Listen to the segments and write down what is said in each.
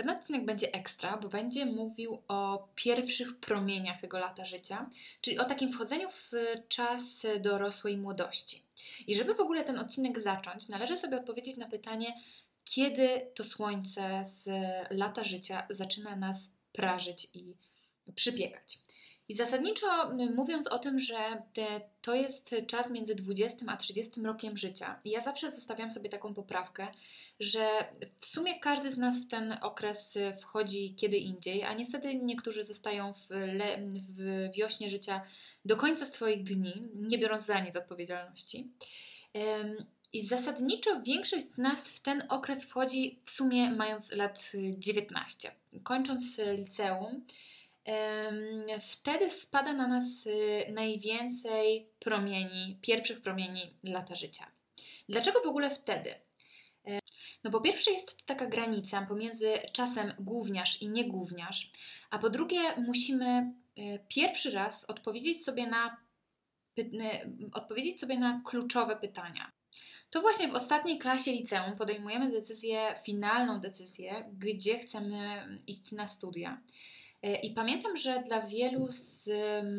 Ten odcinek będzie ekstra, bo będzie mówił o pierwszych promieniach tego lata życia, czyli o takim wchodzeniu w czas dorosłej młodości. I żeby w ogóle ten odcinek zacząć, należy sobie odpowiedzieć na pytanie, kiedy to słońce z lata życia zaczyna nas prażyć i przypiekać. I zasadniczo mówiąc o tym, że te, to jest czas między 20 a 30 rokiem życia, ja zawsze zostawiam sobie taką poprawkę, że w sumie każdy z nas w ten okres wchodzi kiedy indziej, a niestety niektórzy zostają w, le, w wiośnie życia do końca swoich dni, nie biorąc za nic odpowiedzialności. I zasadniczo większość z nas w ten okres wchodzi w sumie mając lat 19. Kończąc liceum, wtedy spada na nas y, najwięcej promieni, pierwszych promieni lata życia. Dlaczego w ogóle wtedy? No po pierwsze jest to taka granica pomiędzy czasem gówniarz i niegówniarz, a po drugie musimy y, pierwszy raz odpowiedzieć sobie na, odpowiedzieć sobie na kluczowe pytania. To właśnie w ostatniej klasie liceum podejmujemy decyzję, finalną decyzję, gdzie chcemy iść na studia. E, I pamiętam, że dla wielu z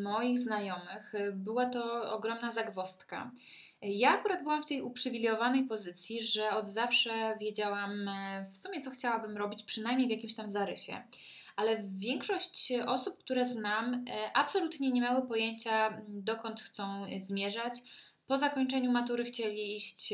moich znajomych e, była to ogromna zagwostka. Ja akurat byłam w tej uprzywilejowanej pozycji, że od zawsze wiedziałam e, w sumie, co chciałabym robić, przynajmniej w jakimś tam zarysie. Ale większość osób, które znam, absolutnie nie miały pojęcia, dokąd chcą zmierzać. Po zakończeniu matury chcieli iść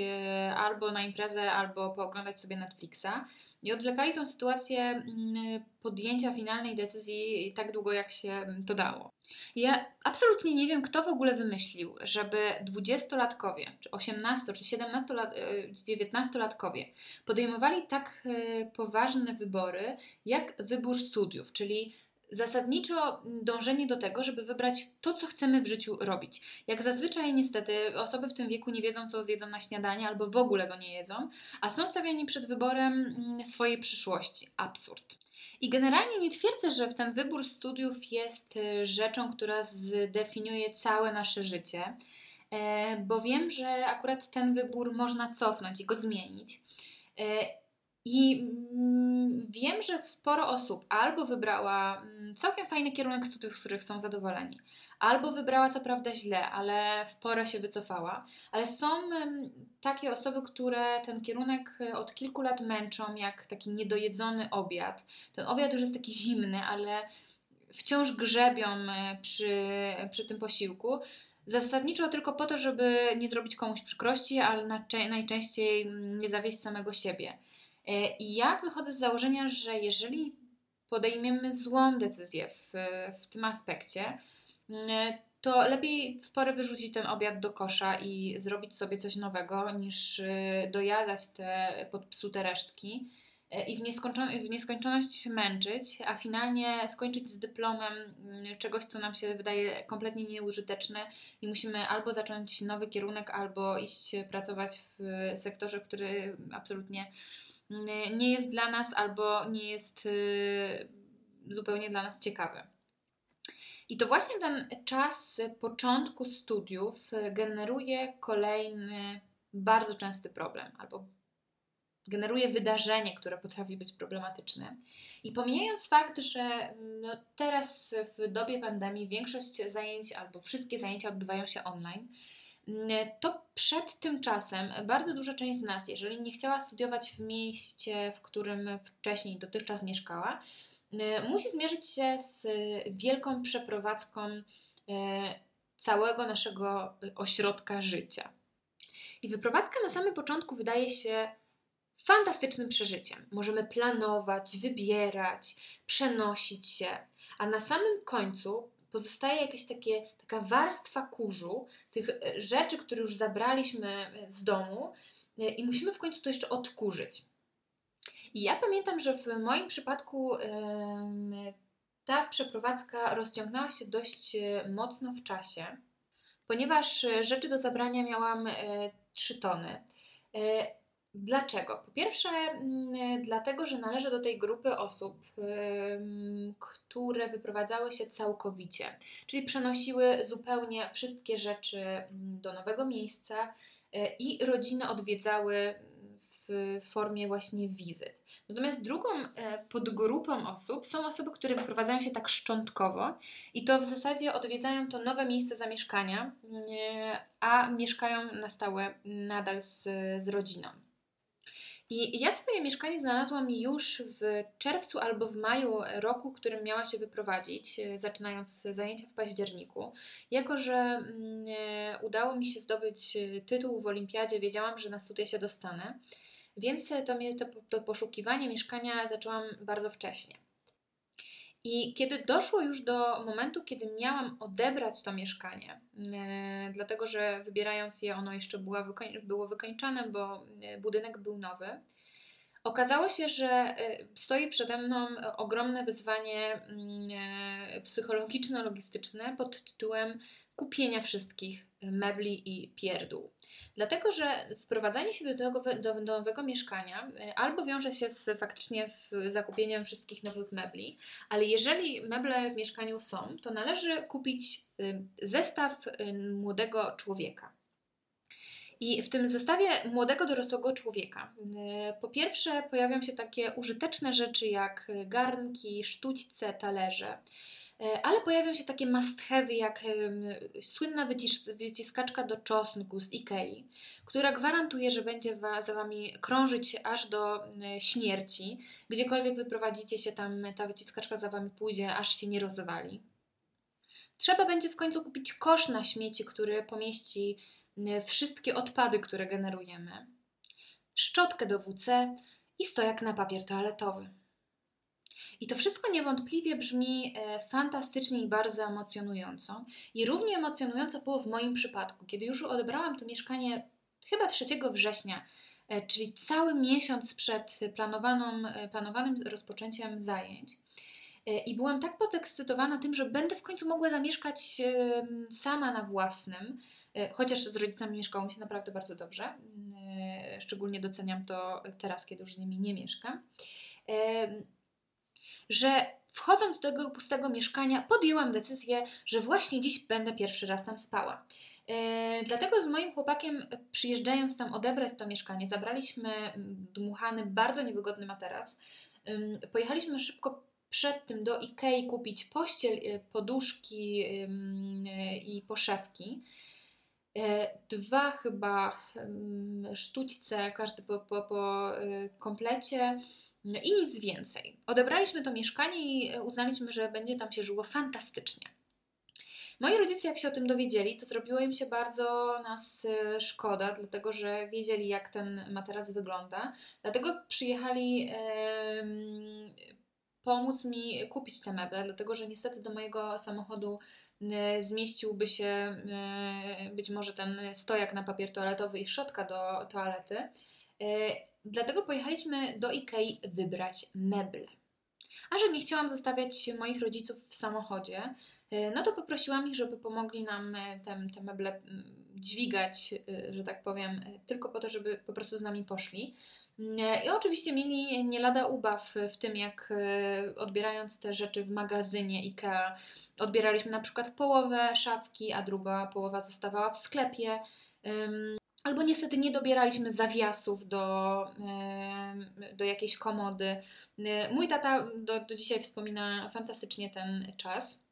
albo na imprezę, albo pooglądać sobie Netflixa i odwlekali tą sytuację mm, podjęcia finalnej decyzji tak długo, jak się to dało. Ja absolutnie nie wiem, kto w ogóle wymyślił, żeby dwudziestolatkowie, czy 18, czy 17 lat, 19-latkowie podejmowali tak e, poważne wybory, jak wybór studiów, czyli zasadniczo dążenie do tego, żeby wybrać to, co chcemy w życiu robić. Jak zazwyczaj, niestety, osoby w tym wieku nie wiedzą, co zjedzą na śniadanie, albo w ogóle go nie jedzą, a są stawiani przed wyborem mm, swojej przyszłości. Absurd. I generalnie nie twierdzę, że ten wybór studiów jest y, rzeczą, która zdefiniuje całe nasze życie, e, bo wiem, że akurat ten wybór można cofnąć i go zmienić. I mm, wiem, że sporo osób albo wybrała mm, całkiem fajny kierunek studiów, z których są zadowoleni, albo wybrała co prawda źle, ale w porę się wycofała. Ale są takie osoby, które ten kierunek e, od kilku lat męczą, jak taki niedojedzony obiad. Ten obiad już jest taki zimny, ale wciąż grzebią e, przy, przy tym posiłku. Zasadniczo tylko po to, żeby nie zrobić komuś przykrości, ale najczęściej mm, nie zawieść samego siebie. E, I ja wychodzę z założenia, że jeżeli podejmiemy złą decyzję w, w tym aspekcie, mm, to lepiej w porę wyrzucić ten obiad do kosza i zrobić sobie coś nowego, niż y, dojadać te podpsute resztki e, i w, nieskończoność, w nieskończoność męczyć, a finalnie skończyć z dyplomem mm, czegoś, co nam się wydaje kompletnie nieużyteczne i musimy albo zacząć nowy kierunek, albo iść pracować w sektorze, który absolutnie nie jest dla nas albo nie jest y, zupełnie dla nas ciekawy. I to właśnie ten czas początku studiów generuje kolejny bardzo częsty problem albo generuje wydarzenie, które potrafi być problematyczne. I pomijając fakt, że no teraz w dobie pandemii większość zajęć albo wszystkie zajęcia odbywają się online, Mm, to przed tym czasem bardzo duża część z nas, jeżeli nie chciała studiować w mieście, w którym wcześniej dotychczas mieszkała, mm, musi zmierzyć się z wielką przeprowadzką e, całego naszego ośrodka życia. I wyprowadzka na samym początku wydaje się fantastycznym przeżyciem. Możemy planować, wybierać, przenosić się, a na samym końcu pozostaje jakieś takie, taka warstwa kurzu, tych e, rzeczy, które już zabraliśmy e, z domu e, i musimy w końcu to jeszcze odkurzyć. I ja pamiętam, że w moim przypadku ta przeprowadzka rozciągnęła się dość mocno w czasie, ponieważ rzeczy do zabrania miałam 3 tony. Dlaczego? Po pierwsze, mm, dlatego, że należę do tej grupy osób, które wyprowadzały się całkowicie, czyli przenosiły zupełnie wszystkie rzeczy mm, do nowego miejsca e, i rodziny odwiedzały w formie właśnie wizyt. Natomiast drugą e, podgrupą osób są osoby, które wyprowadzają się tak szczątkowo i to w zasadzie odwiedzają to nowe miejsce zamieszkania, e, a mieszkają na stałe nadal z, z rodziną. I ja swoje mieszkanie znalazłam już w czerwcu albo w maju roku, którym miała się wyprowadzić, e, zaczynając zajęcia w październiku. Jako, że mm, udało mi się zdobyć tytuł w olimpiadzie, wiedziałam, że na studia się dostanę. Więc to, to, to poszukiwanie mieszkania zaczęłam bardzo wcześnie. I kiedy doszło już do momentu, kiedy miałam odebrać to mieszkanie, e, dlatego że wybierając je, ono jeszcze było, wykoń, było wykończone, bo e, budynek był nowy, okazało się, że e, stoi przede mną ogromne wyzwanie mm, psychologiczno-logistyczne pod tytułem kupienia wszystkich mebli i pierdół. Dlatego, że wprowadzanie się do, tego, do nowego mieszkania e, albo wiąże się z faktycznie zakupieniem wszystkich nowych mebli, ale jeżeli meble w mieszkaniu są, to należy kupić y, zestaw y, młodego człowieka. I w tym zestawie młodego dorosłego człowieka, y, po pierwsze, pojawią się takie użyteczne rzeczy jak garnki, sztućce, talerze. E, ale pojawią się takie must have jak słynna wycis wyciskaczka do czosnku z Ikei, która gwarantuje, że będzie za Wami krążyć aż do śmierci. Gdziekolwiek wyprowadzicie się, tam ta wyciskaczka za Wami pójdzie, aż się nie rozwali. Trzeba będzie w końcu kupić kosz na śmieci, który pomieści wszystkie odpady, które generujemy, szczotkę do WC i stojak na papier toaletowy. I to wszystko niewątpliwie brzmi e, fantastycznie i bardzo emocjonująco. I równie emocjonująco było w moim przypadku, kiedy już odebrałam to mieszkanie chyba 3 września, e, czyli cały miesiąc przed planowaną, e, planowanym rozpoczęciem zajęć. I byłam tak podekscytowana tym, że będę w końcu mogła zamieszkać sama na własnym, chociaż z rodzicami mieszkało mi się naprawdę bardzo dobrze. Szczególnie doceniam to teraz, kiedy już z nimi nie mieszkam że wchodząc do tego pustego mieszkania, podjęłam decyzję, że właśnie dziś będę pierwszy raz tam spała. Yy, dlatego z moim chłopakiem, przyjeżdżając tam odebrać to mieszkanie, zabraliśmy dmuchany, bardzo niewygodny materac. Yy, pojechaliśmy szybko przed tym do Ikei kupić pościel, yy, poduszki yy, i poszewki. Dwa chyba sztućce, każdy po, po, po komplecie i nic więcej. Odebraliśmy to mieszkanie i e, uznaliśmy, że będzie tam się żyło fantastycznie. Moi rodzice, jak się o tym dowiedzieli, to zrobiło im się bardzo nas e, szkoda, dlatego że wiedzieli, jak ten materac wygląda. Dlatego przyjechali pomóc mi kupić te meble, dlatego że niestety do mojego samochodu e, zmieściłby się być może ten stojak na papier toaletowy i szczotka do toalety. Dlatego pojechaliśmy do Ikei wybrać meble. A że nie chciałam zostawiać moich rodziców w samochodzie, e, no to poprosiłam ich, żeby pomogli nam e, te, te meble dźwigać, e, że tak powiem, tylko po to, żeby po prostu z nami poszli. I oczywiście mieli nie lada ubaw w tym, jak odbierając te rzeczy w magazynie IKEA, odbieraliśmy na przykład połowę szafki, a druga połowa zostawała w sklepie. Albo niestety nie dobieraliśmy zawiasów do, do jakiejś komody. Mój tata do, do dzisiaj wspomina fantastycznie ten czas.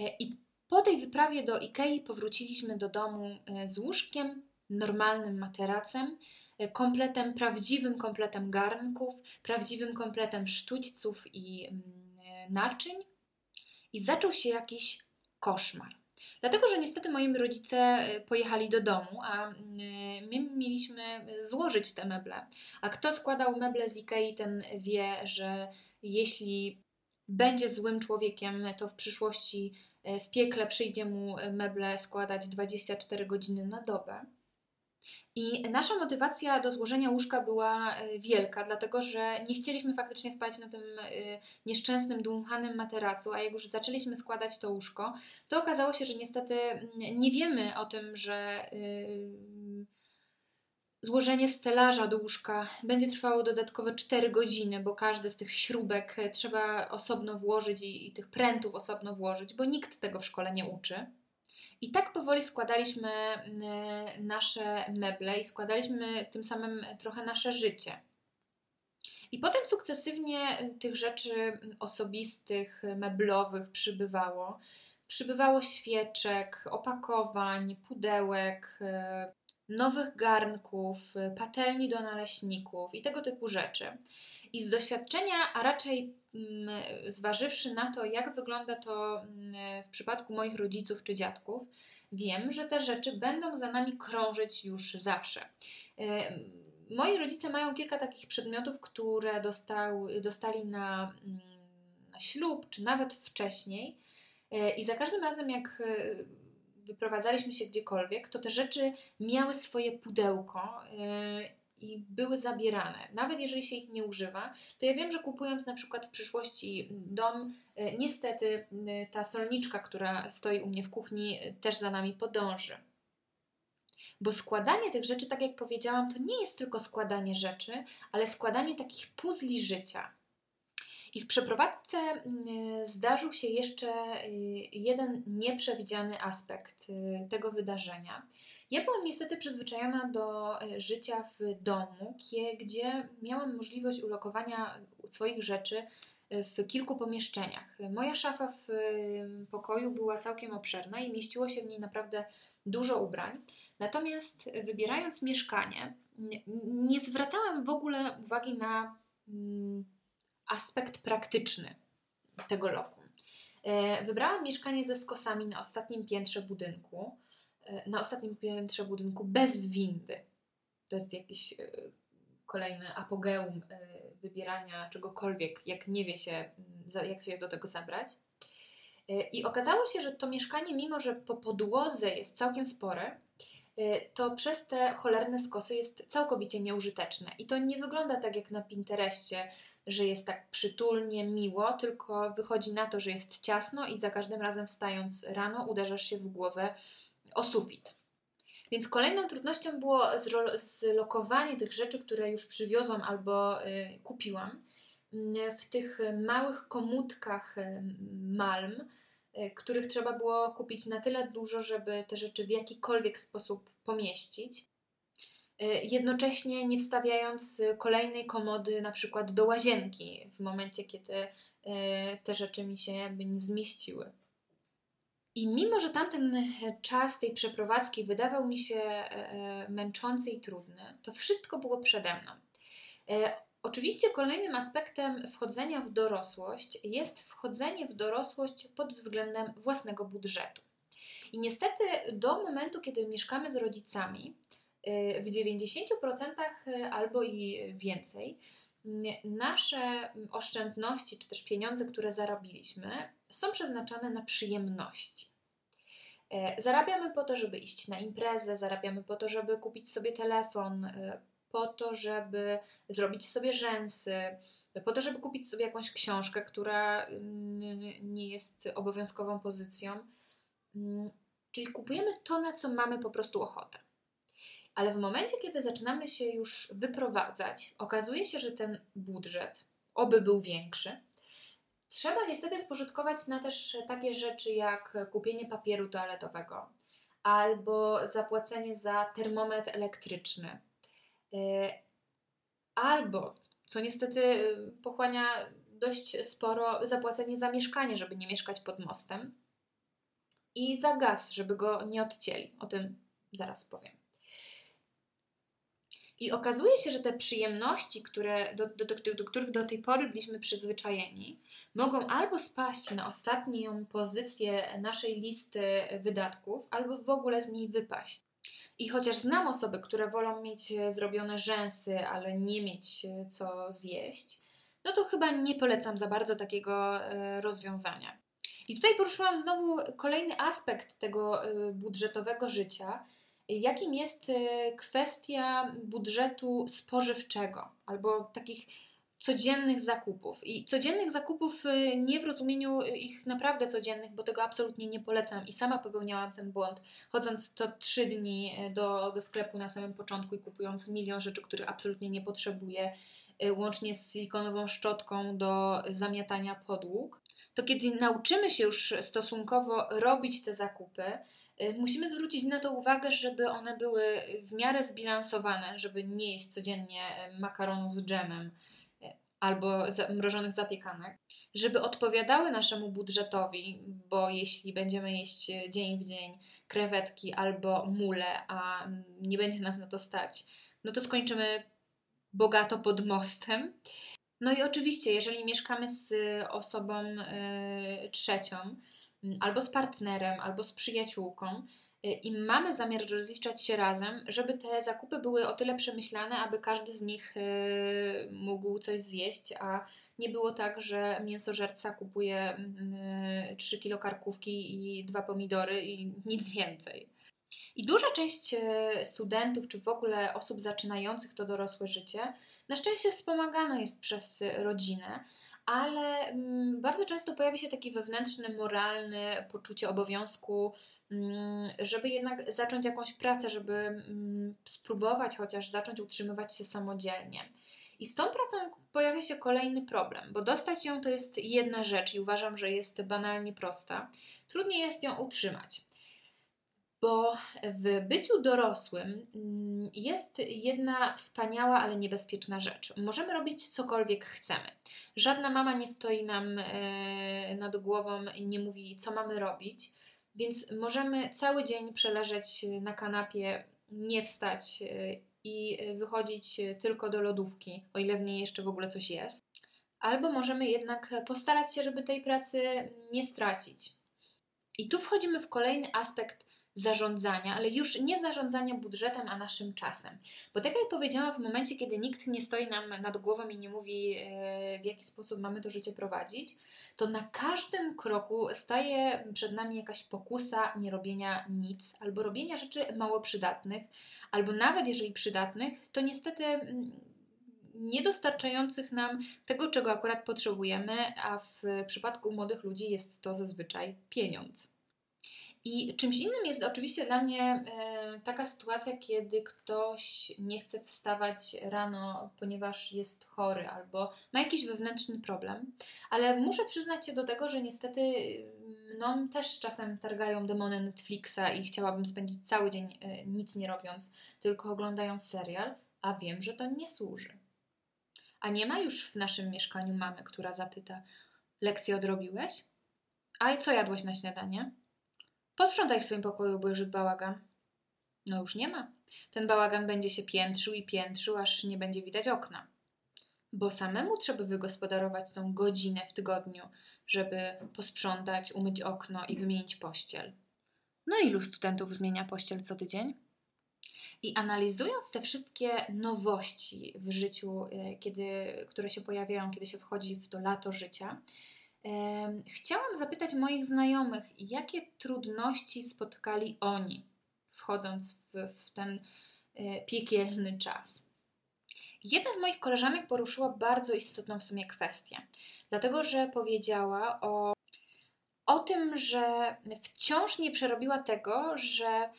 E, I po tej wyprawie do Ikei powróciliśmy do domu e, z łóżkiem, normalnym materacem, e, kompletem, prawdziwym kompletem garnków, prawdziwym kompletem sztućców i mm, naczyń. I zaczął się jakiś koszmar. Dlatego, że niestety moi rodzice e, pojechali do domu, a mm, my mieliśmy złożyć te meble. A kto składał meble z Ikei, ten wie, że jeśli będzie złym człowiekiem, to w przyszłości e, w piekle przyjdzie mu meble składać 24 godziny na dobę. I nasza motywacja do złożenia łóżka była e, wielka, dlatego że nie chcieliśmy faktycznie spać na tym e, nieszczęsnym, dmuchanym materacu, a jak już zaczęliśmy składać to łóżko, to okazało się, że niestety nie wiemy o tym, że e, złożenie stelaża do łóżka będzie trwało dodatkowe 4 godziny, bo każdy z tych śrubek trzeba osobno włożyć i, i tych prętów osobno włożyć, bo nikt tego w szkole nie uczy. I tak powoli składaliśmy nasze meble i składaliśmy tym samym trochę nasze życie. I potem sukcesywnie tych rzeczy osobistych, meblowych przybywało. Przybywało świeczek, opakowań, pudełek, e, nowych garnków, patelni do naleśników i tego typu rzeczy. I z doświadczenia, a raczej mm, zważywszy na to, jak wygląda to mm, w przypadku moich rodziców czy dziadków, wiem, że te rzeczy będą za nami krążyć już zawsze. E, moi rodzice mają kilka takich przedmiotów, które dostał, dostali na, mm, na ślub, czy nawet wcześniej. E, I za każdym razem, jak wyprowadzaliśmy się gdziekolwiek, to te rzeczy miały swoje pudełko i były zabierane. Nawet jeżeli się ich nie używa, to ja wiem, że kupując na przykład w przyszłości dom, e, niestety ta solniczka, która stoi u mnie w kuchni, też za nami podąży. Bo składanie tych rzeczy, tak jak powiedziałam, to nie jest tylko składanie rzeczy, ale składanie takich puzli życia. I w przeprowadzce zdarzył się jeszcze e, jeden nieprzewidziany aspekt tego wydarzenia. Ja byłam niestety przyzwyczajona do e, życia w domu, gdzie miałam możliwość ulokowania swoich rzeczy w kilku pomieszczeniach. Moja szafa w pokoju była całkiem obszerna i mieściło się w niej naprawdę dużo ubrań. Natomiast wybierając mieszkanie, nie zwracałam w ogóle uwagi na mm, aspekt praktyczny tego lokum. Wybrałam mieszkanie ze skosami na ostatnim piętrze budynku. E, na ostatnim piętrze budynku bez windy. To jest jakiś e, kolejny apogeum e, wybierania czegokolwiek, jak nie wie się, jak się do tego zabrać. I okazało się, że to mieszkanie, mimo że po podłodze jest całkiem spore, to przez te cholerne skosy jest całkowicie nieużyteczne. I to nie wygląda tak jak na Pinterestie, że jest tak przytulnie, miło, tylko wychodzi na to, że jest ciasno i za każdym razem wstając rano uderzasz się w głowę o sufit. Więc kolejną trudnością było zlokowanie tych rzeczy, które już przywiozłam albo y, kupiłam w tych małych komódkach y, malm, y, których trzeba było kupić na tyle dużo, żeby te rzeczy w jakikolwiek sposób pomieścić. Jednocześnie nie wstawiając kolejnej komody na przykład do łazienki w momencie, kiedy te rzeczy mi się nie zmieściły. I mimo, że tamten czas tej przeprowadzki wydawał mi się męczący i trudny, to wszystko było przede mną. Oczywiście kolejnym aspektem wchodzenia w dorosłość jest wchodzenie w dorosłość pod względem własnego budżetu. I niestety do momentu, kiedy mieszkamy z rodzicami, w 90% albo i więcej, nasze oszczędności czy też pieniądze, które zarobiliśmy, są przeznaczane na przyjemności. E, zarabiamy po to, żeby iść na imprezę, zarabiamy po to, żeby kupić sobie telefon, po to, żeby zrobić sobie rzęsy, po to, żeby kupić sobie jakąś książkę, która nie jest obowiązkową pozycją. Mm, czyli kupujemy to, na co mamy po prostu ochotę. Ale w momencie, kiedy zaczynamy się już wyprowadzać, okazuje się, że ten budżet, oby był większy, trzeba niestety spożytkować na też takie rzeczy jak kupienie papieru toaletowego albo zapłacenie za termometr elektryczny, y, albo, co niestety pochłania dość sporo, zapłacenie za mieszkanie, żeby nie mieszkać pod mostem i za gaz, żeby go nie odcięli. O tym zaraz powiem. I okazuje się, że te przyjemności, które, do, do, do, do, których do tej pory byliśmy przyzwyczajeni, mogą albo spaść na ostatnią pozycję naszej listy wydatków, albo w ogóle z niej wypaść. I chociaż znam osoby, które wolą mieć zrobione rzęsy, ale nie mieć co zjeść, no to chyba nie polecam za bardzo takiego e, rozwiązania. I tutaj poruszyłam znowu kolejny aspekt tego e, budżetowego życia, jakim jest e, kwestia budżetu spożywczego albo takich codziennych zakupów. I codziennych zakupów e, nie w rozumieniu ich naprawdę codziennych, bo tego absolutnie nie polecam i sama popełniałam ten błąd, chodząc to trzy dni do, do sklepu na samym początku i kupując milion rzeczy, których absolutnie nie potrzebuję, łącznie z silikonową szczotką do zamiatania podłóg. To kiedy nauczymy się już stosunkowo robić te zakupy, Y, musimy zwrócić na to uwagę, żeby one były w miarę zbilansowane, żeby nie jeść codziennie y, makaronu z dżemem, y, albo mrożonych zapiekanek, żeby odpowiadały naszemu budżetowi, bo jeśli będziemy jeść dzień w dzień krewetki albo mule, a nie będzie nas na to stać, no to skończymy bogato pod mostem. No i oczywiście, jeżeli mieszkamy z osobą y, trzecią, albo z partnerem, albo z przyjaciółką, y, i mamy zamiar rozliczać się razem, żeby te zakupy były o tyle przemyślane, aby każdy z nich y, mógł coś zjeść, a nie było tak, że mięsożerca kupuje 3 kilo karkówki i dwa pomidory i nic więcej. I duża część studentów, czy w ogóle osób zaczynających to dorosłe życie, na szczęście wspomagana jest przez rodzinę, ale mm, bardzo często pojawia się taki wewnętrzny, moralny poczucie obowiązku, mm, żeby jednak zacząć jakąś pracę, żeby mm, spróbować chociaż zacząć utrzymywać się samodzielnie. I z tą pracą pojawia się kolejny problem, bo dostać ją to jest jedna rzecz i uważam, że jest banalnie prosta. Trudniej jest ją utrzymać bo w byciu dorosłym mm, jest jedna wspaniała, ale niebezpieczna rzecz. Możemy robić cokolwiek chcemy. Żadna mama nie stoi nam e, nad głową i nie mówi, co mamy robić, więc możemy cały dzień przeleżeć na kanapie, nie wstać e, i wychodzić tylko do lodówki, o ile w niej jeszcze w ogóle coś jest. Albo możemy jednak postarać się, żeby tej pracy nie stracić. I tu wchodzimy w kolejny aspekt zarządzania, ale już nie zarządzania budżetem, a naszym czasem. Bo tak jak powiedziałam, w momencie, kiedy nikt nie stoi nam nad głową i nie mówi, e, w jaki sposób mamy to życie prowadzić, to na każdym kroku staje przed nami jakaś pokusa nierobienia nic, albo robienia rzeczy mało przydatnych, albo nawet jeżeli przydatnych, to niestety mm, niedostarczających nam tego, czego akurat potrzebujemy, a w przypadku młodych ludzi jest to zazwyczaj pieniądz. I czymś innym jest oczywiście dla mnie e, taka sytuacja, kiedy ktoś nie chce wstawać rano, ponieważ jest chory albo ma jakiś wewnętrzny problem, ale muszę przyznać się do tego, że niestety mną też czasem targają demony Netflixa i chciałabym spędzić cały dzień e, nic nie robiąc, tylko oglądając serial, a wiem, że to nie służy. A nie ma już w naszym mieszkaniu mamy, która zapyta: Lekcję odrobiłeś? A i co jadłeś na śniadanie? Posprzątaj w swoim pokoju, bo już bałagan. No już nie ma. Ten bałagan będzie się piętrzył i piętrzył, aż nie będzie widać okna. Bo samemu trzeba wygospodarować tą godzinę w tygodniu, żeby posprzątać, umyć okno i wymienić pościel. No ilu studentów zmienia pościel co tydzień? I analizując te wszystkie nowości w życiu, e, kiedy, które się pojawiają, kiedy się wchodzi w to lato życia, Chciałam zapytać moich znajomych, jakie trudności spotkali oni, wchodząc w, w ten e, piekielny czas. Jedna z moich koleżanek poruszyła bardzo istotną w sumie kwestię, dlatego że powiedziała o, o tym, że wciąż nie przerobiła tego, że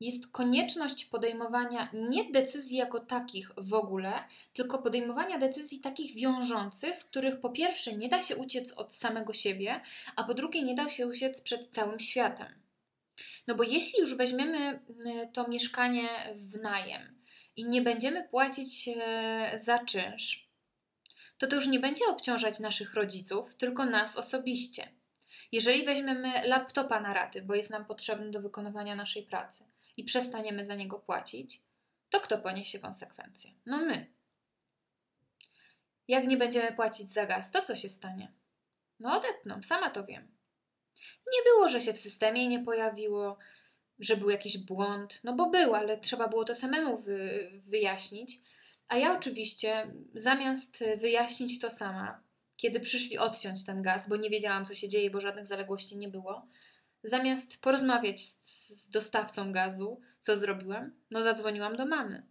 jest konieczność podejmowania nie decyzji jako takich w ogóle, tylko podejmowania decyzji takich wiążących, z których po pierwsze nie da się uciec od samego siebie, a po drugie nie da się uciec przed całym światem. No bo jeśli już weźmiemy y, to mieszkanie w najem i nie będziemy płacić y, za czynsz, to to już nie będzie obciążać naszych rodziców, tylko nas osobiście. Jeżeli weźmiemy laptopa na raty, bo jest nam potrzebny do wykonywania naszej pracy, i przestaniemy za niego płacić, to kto poniesie konsekwencje? No my. Jak nie będziemy płacić za gaz, to co się stanie? No odetną, sama to wiem. Nie było, że się w systemie nie pojawiło, że był jakiś błąd, no bo był, ale trzeba było to samemu wy, wyjaśnić. A ja oczywiście, zamiast wyjaśnić to sama, kiedy przyszli odciąć ten gaz, bo nie wiedziałam, co się dzieje, bo żadnych zaległości nie było, Zamiast porozmawiać z dostawcą gazu, co zrobiłam? No, zadzwoniłam do mamy.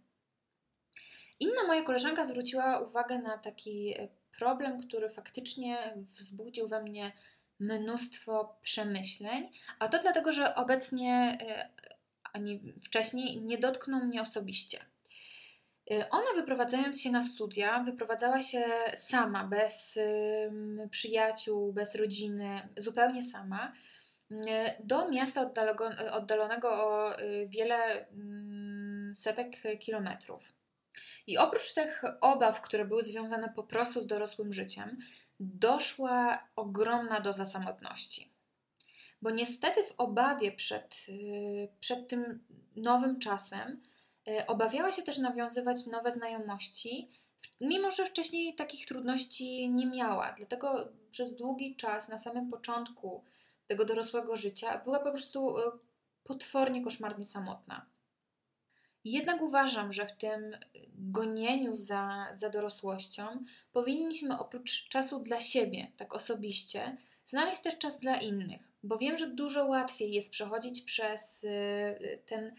Inna moja koleżanka zwróciła uwagę na taki e, problem, który faktycznie wzbudził we mnie mnóstwo przemyśleń, a to dlatego, że obecnie e, ani wcześniej nie dotknął mnie osobiście. E, ona wyprowadzając się na studia, wyprowadzała się sama, bez przyjaciół, bez rodziny, zupełnie sama do miasta oddalonego o y, wiele mm, setek kilometrów. I oprócz tych obaw, które były związane po prostu z dorosłym życiem, doszła ogromna doza samotności. Bo niestety w obawie przed, y, przed tym nowym czasem y, obawiała się też nawiązywać nowe znajomości, mimo że wcześniej takich trudności nie miała. Dlatego przez długi czas, na samym początku tego dorosłego życia, była po prostu y, potwornie koszmarnie samotna. Jednak uważam, że w tym gonieniu za, za dorosłością powinniśmy oprócz czasu dla siebie, tak osobiście, znaleźć też czas dla innych, bo wiem, że dużo łatwiej jest przechodzić przez y, ten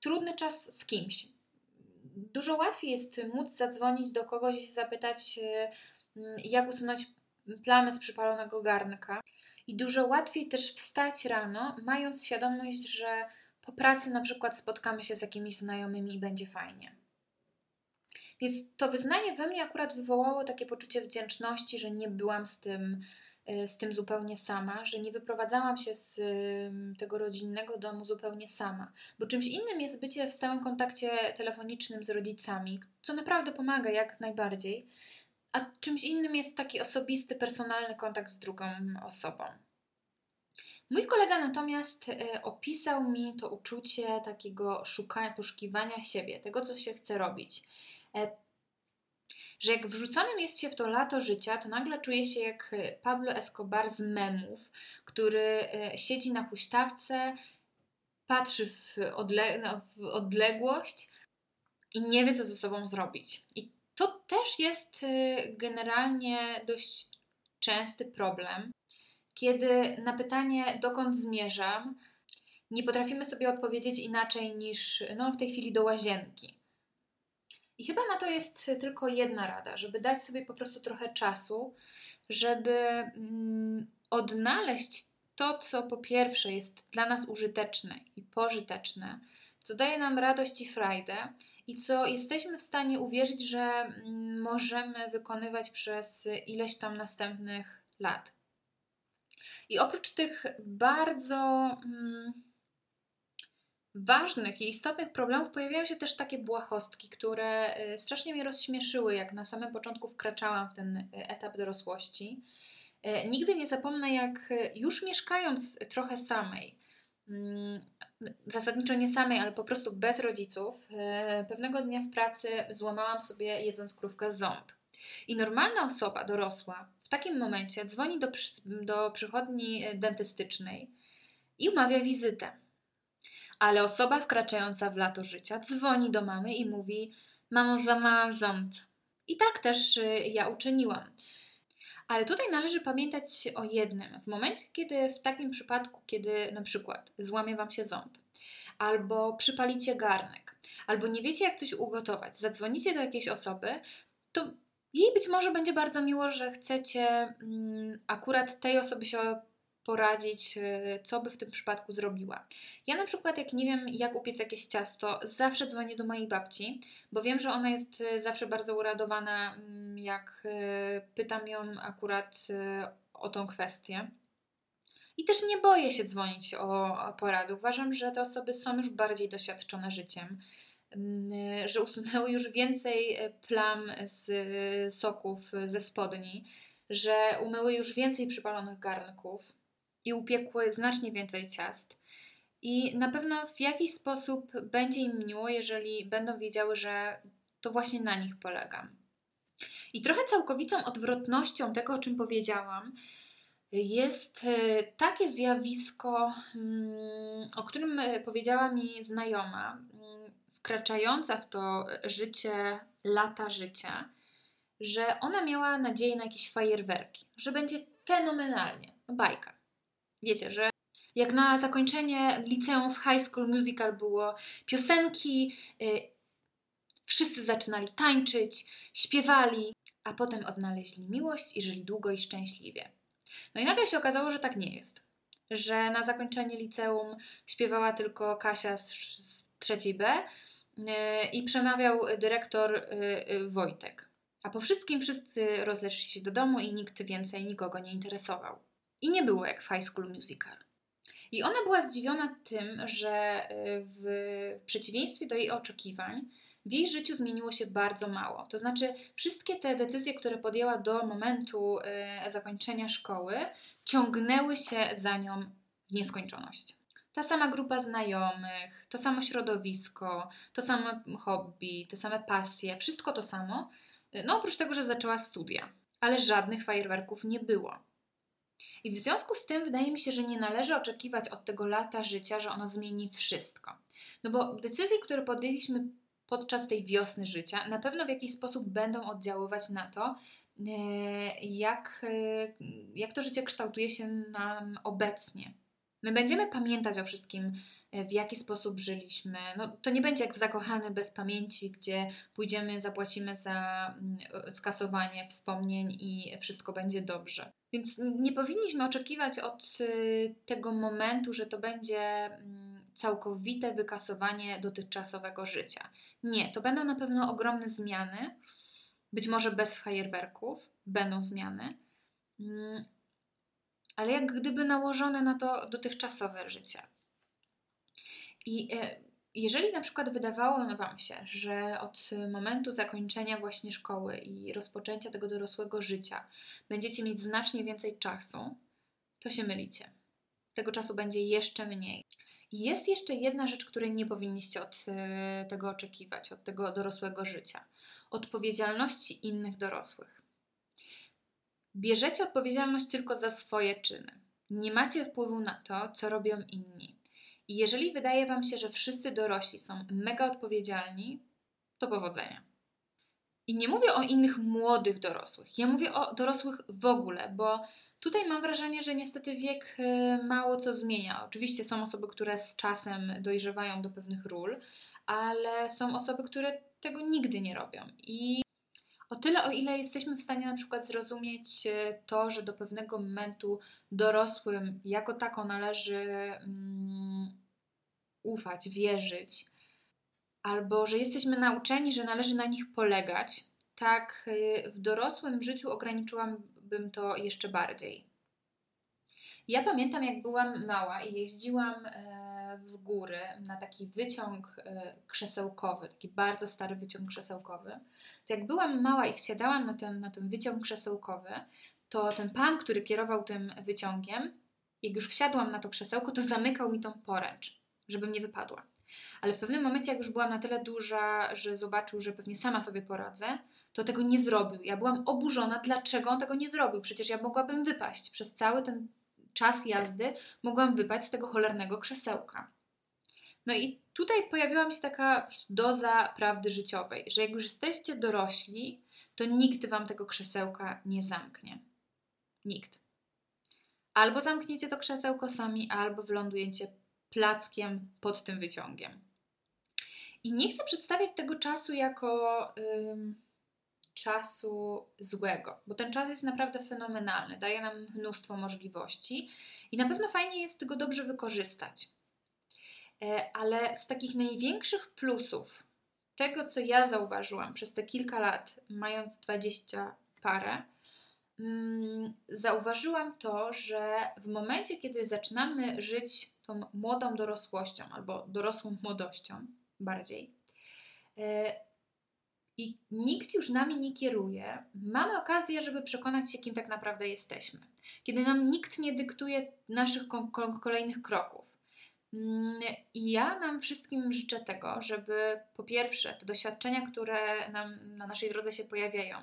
trudny czas z kimś. Dużo łatwiej jest móc zadzwonić do kogoś i zapytać, y, jak usunąć plamy z przypalonego garnka. I dużo łatwiej też wstać rano, mając świadomość, że po pracy na przykład spotkamy się z jakimiś znajomymi i będzie fajnie. Więc to wyznanie we mnie akurat wywołało takie poczucie wdzięczności, że nie byłam z tym, e, z tym zupełnie sama, że nie wyprowadzałam się z tego rodzinnego domu zupełnie sama. Bo czymś innym jest bycie w stałym kontakcie telefonicznym z rodzicami, co naprawdę pomaga jak najbardziej, a czymś innym jest taki osobisty, personalny kontakt z drugą osobą. Mój kolega natomiast e, opisał mi to uczucie takiego szukania, poszukiwania siebie, tego, co się chce robić. E, że jak wrzuconym jest się w to lato życia, to nagle czuje się jak Pablo Escobar z memów, który e, siedzi na huśtawce, patrzy w, no, w odległość i nie wie, co ze sobą zrobić. I to też jest generalnie dość częsty problem, kiedy na pytanie, dokąd zmierzam, nie potrafimy sobie odpowiedzieć inaczej niż no, w tej chwili do łazienki. I chyba na to jest tylko jedna rada, żeby dać sobie po prostu trochę czasu, żeby mm, odnaleźć to, co po pierwsze jest dla nas użyteczne i pożyteczne, co daje nam radość i frajdę i co jesteśmy w stanie uwierzyć, że mm, możemy wykonywać przez ileś tam następnych lat. I oprócz tych bardzo mm, ważnych i istotnych problemów pojawiają się też takie błahostki, które y, strasznie mnie rozśmieszyły, jak na samym początku wkraczałam w ten y, etap dorosłości. Y, nigdy nie zapomnę, jak już mieszkając trochę samej, mm, zasadniczo nie samej, ale po prostu bez rodziców, pewnego dnia w pracy złamałam sobie jedząc krówkę ząb. I normalna osoba, dorosła, w takim momencie dzwoni do, do przychodni e, dentystycznej i umawia wizytę. Ale osoba wkraczająca w lato życia dzwoni do mamy i mówi: Mamo, złamałam ząb. I tak też e, ja uczyniłam. Ale tutaj należy pamiętać o jednym. W momencie, kiedy w takim przypadku, kiedy na przykład złamie Wam się ząb, albo przypalicie garnek, albo nie wiecie, jak coś ugotować, zadzwonicie do jakiejś osoby, to jej być może będzie bardzo miło, że chcecie mm, akurat tej osobie się poradzić, y, co by w tym przypadku zrobiła. Ja na przykład, jak nie wiem, jak upiec jakieś ciasto, zawsze dzwonię do mojej babci, bo wiem, że ona jest y, zawsze bardzo uradowana, mm, jak y, pytam ją akurat o tą kwestię. I też nie boję się dzwonić o, porady. Uważam, że te osoby są już bardziej doświadczone życiem że usunęły już więcej e, plam z soków ze spodni, że umyły już więcej przypalonych garnków i upiekły znacznie więcej ciast. I na pewno w jakiś sposób będzie im miło, jeżeli będą wiedziały, że to właśnie na nich polegam. I trochę całkowitą odwrotnością tego, o czym powiedziałam, jest e, takie zjawisko, mm, o którym powiedziała mi znajoma, wkraczająca w to życie, lata życia, że ona miała nadzieję na jakieś fajerwerki, że będzie fenomenalnie. No bajka. Wiecie, że jak na zakończenie liceum w High School Musical było piosenki, yy, wszyscy zaczynali tańczyć, śpiewali, a potem odnaleźli miłość i żyli długo i szczęśliwie. No i nagle się okazało, że tak nie jest. Że na zakończenie liceum śpiewała tylko Kasia z, z trzeciej B, E, i przemawiał dyrektor e, e, Wojtek. A po wszystkim wszyscy rozeszli się do domu i nikt więcej nikogo nie interesował. I nie było jak w High School Musical. I ona była zdziwiona tym, że w przeciwieństwie do jej oczekiwań, w jej życiu zmieniło się bardzo mało. To znaczy, wszystkie te decyzje, które podjęła do momentu y, zakończenia szkoły, ciągnęły się za nią w nieskończoność. Ta sama grupa znajomych, to samo środowisko, to samo hobby, te same pasje, wszystko to samo. No oprócz tego, że zaczęła studia, ale żadnych fajerwerków nie było. I w związku z tym wydaje mi się, że nie należy oczekiwać od tego lata życia, że ono zmieni wszystko. No bo decyzje, które podjęliśmy podczas tej wiosny życia, na pewno w jakiś sposób będą oddziaływać na to, e, jak, e, jak to życie kształtuje się nam obecnie. My będziemy pamiętać o wszystkim, e, w jaki sposób żyliśmy. No, to nie będzie jak w Zakochany bez pamięci, gdzie pójdziemy, zapłacimy za mm, skasowanie wspomnień i wszystko będzie dobrze. Więc nie powinniśmy oczekiwać od tego momentu, że to będzie mm, całkowite wykasowanie dotychczasowego życia. Nie, to będą na pewno ogromne zmiany, być może bez fajerwerków, będą zmiany, mm, ale jak gdyby nałożone na to dotychczasowe życie. I e, jeżeli na przykład wydawało Wam się, że od momentu zakończenia właśnie szkoły i rozpoczęcia tego dorosłego życia będziecie mieć znacznie więcej czasu, to się mylicie. Tego czasu będzie jeszcze mniej. Jest jeszcze jedna rzecz, której nie powinniście od e, tego oczekiwać, od tego dorosłego życia odpowiedzialności innych dorosłych. Bierzecie odpowiedzialność tylko za swoje czyny. Nie macie wpływu na to, co robią inni. I jeżeli wydaje Wam się, że wszyscy dorośli są mega odpowiedzialni, to powodzenia. I nie mówię o innych młodych dorosłych, ja mówię o dorosłych w ogóle, bo Tutaj mam wrażenie, że niestety wiek y, mało co zmienia. Oczywiście są osoby, które z czasem dojrzewają do pewnych ról, ale są osoby, które tego nigdy nie robią. I o tyle, o ile jesteśmy w stanie na przykład zrozumieć y, to, że do pewnego momentu dorosłym jako tako należy um, ufać, wierzyć, albo że jesteśmy nauczeni, że należy na nich polegać, tak y, w dorosłym życiu ograniczyłam bym to jeszcze bardziej. Ja pamiętam, jak byłam mała i jeździłam e, w góry na taki wyciąg e, krzesełkowy, taki bardzo stary wyciąg krzesełkowy. To jak byłam mała i wsiadałam na ten, na ten wyciąg krzesełkowy, to ten pan, który kierował tym wyciągiem, jak już wsiadłam na to krzesełko, to zamykał mi tą poręcz, żebym nie wypadła. Ale w pewnym momencie, jak już byłam na tyle duża, że zobaczył, że pewnie sama sobie poradzę, to tego nie zrobił. Ja byłam oburzona, dlaczego on tego nie zrobił. Przecież ja mogłabym wypaść przez cały ten czas jazdy, mogłam wypaść z tego cholernego krzesełka. No i tutaj pojawiła mi się taka doza prawdy życiowej, że jak już jesteście dorośli, to nikt wam tego krzesełka nie zamknie. Nikt. Albo zamkniecie to krzesełko sami, albo wylądujecie plackiem pod tym wyciągiem. I nie chcę przedstawiać tego czasu jako czasu złego, bo ten czas jest naprawdę fenomenalny, daje nam mnóstwo możliwości i na pewno fajnie jest go dobrze wykorzystać. E, ale z takich największych plusów tego, co ja zauważyłam przez te kilka lat, mając 20 parę, mm, zauważyłam to, że w momencie, kiedy zaczynamy żyć tą młodą dorosłością albo dorosłą młodością bardziej, e, nikt już nami nie kieruje, mamy okazję, żeby przekonać się, kim tak naprawdę jesteśmy. Kiedy nam nikt nie dyktuje naszych kolejnych kroków. Mm, I ja nam wszystkim życzę tego, żeby po pierwsze te doświadczenia, które nam na naszej drodze się pojawiają,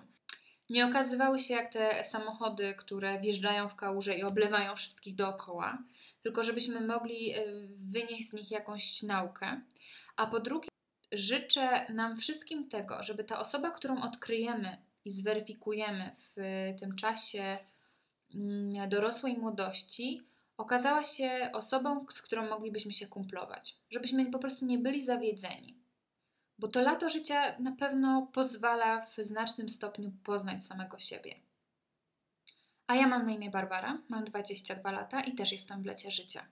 nie okazywały się jak te samochody, które wjeżdżają w kałuże i oblewają wszystkich dookoła, tylko żebyśmy mogli y, wynieść z nich jakąś naukę. A po drugie, życzę nam wszystkim tego, żeby ta osoba, którą odkryjemy i zweryfikujemy w tym czasie mm, dorosłej młodości, okazała się osobą, z którą moglibyśmy się kumplować. Żebyśmy po prostu nie byli zawiedzeni. Bo to lato życia na pewno pozwala w znacznym stopniu poznać samego siebie. A ja mam na imię Barbara, mam 22 lata i też jestem w lecie życia.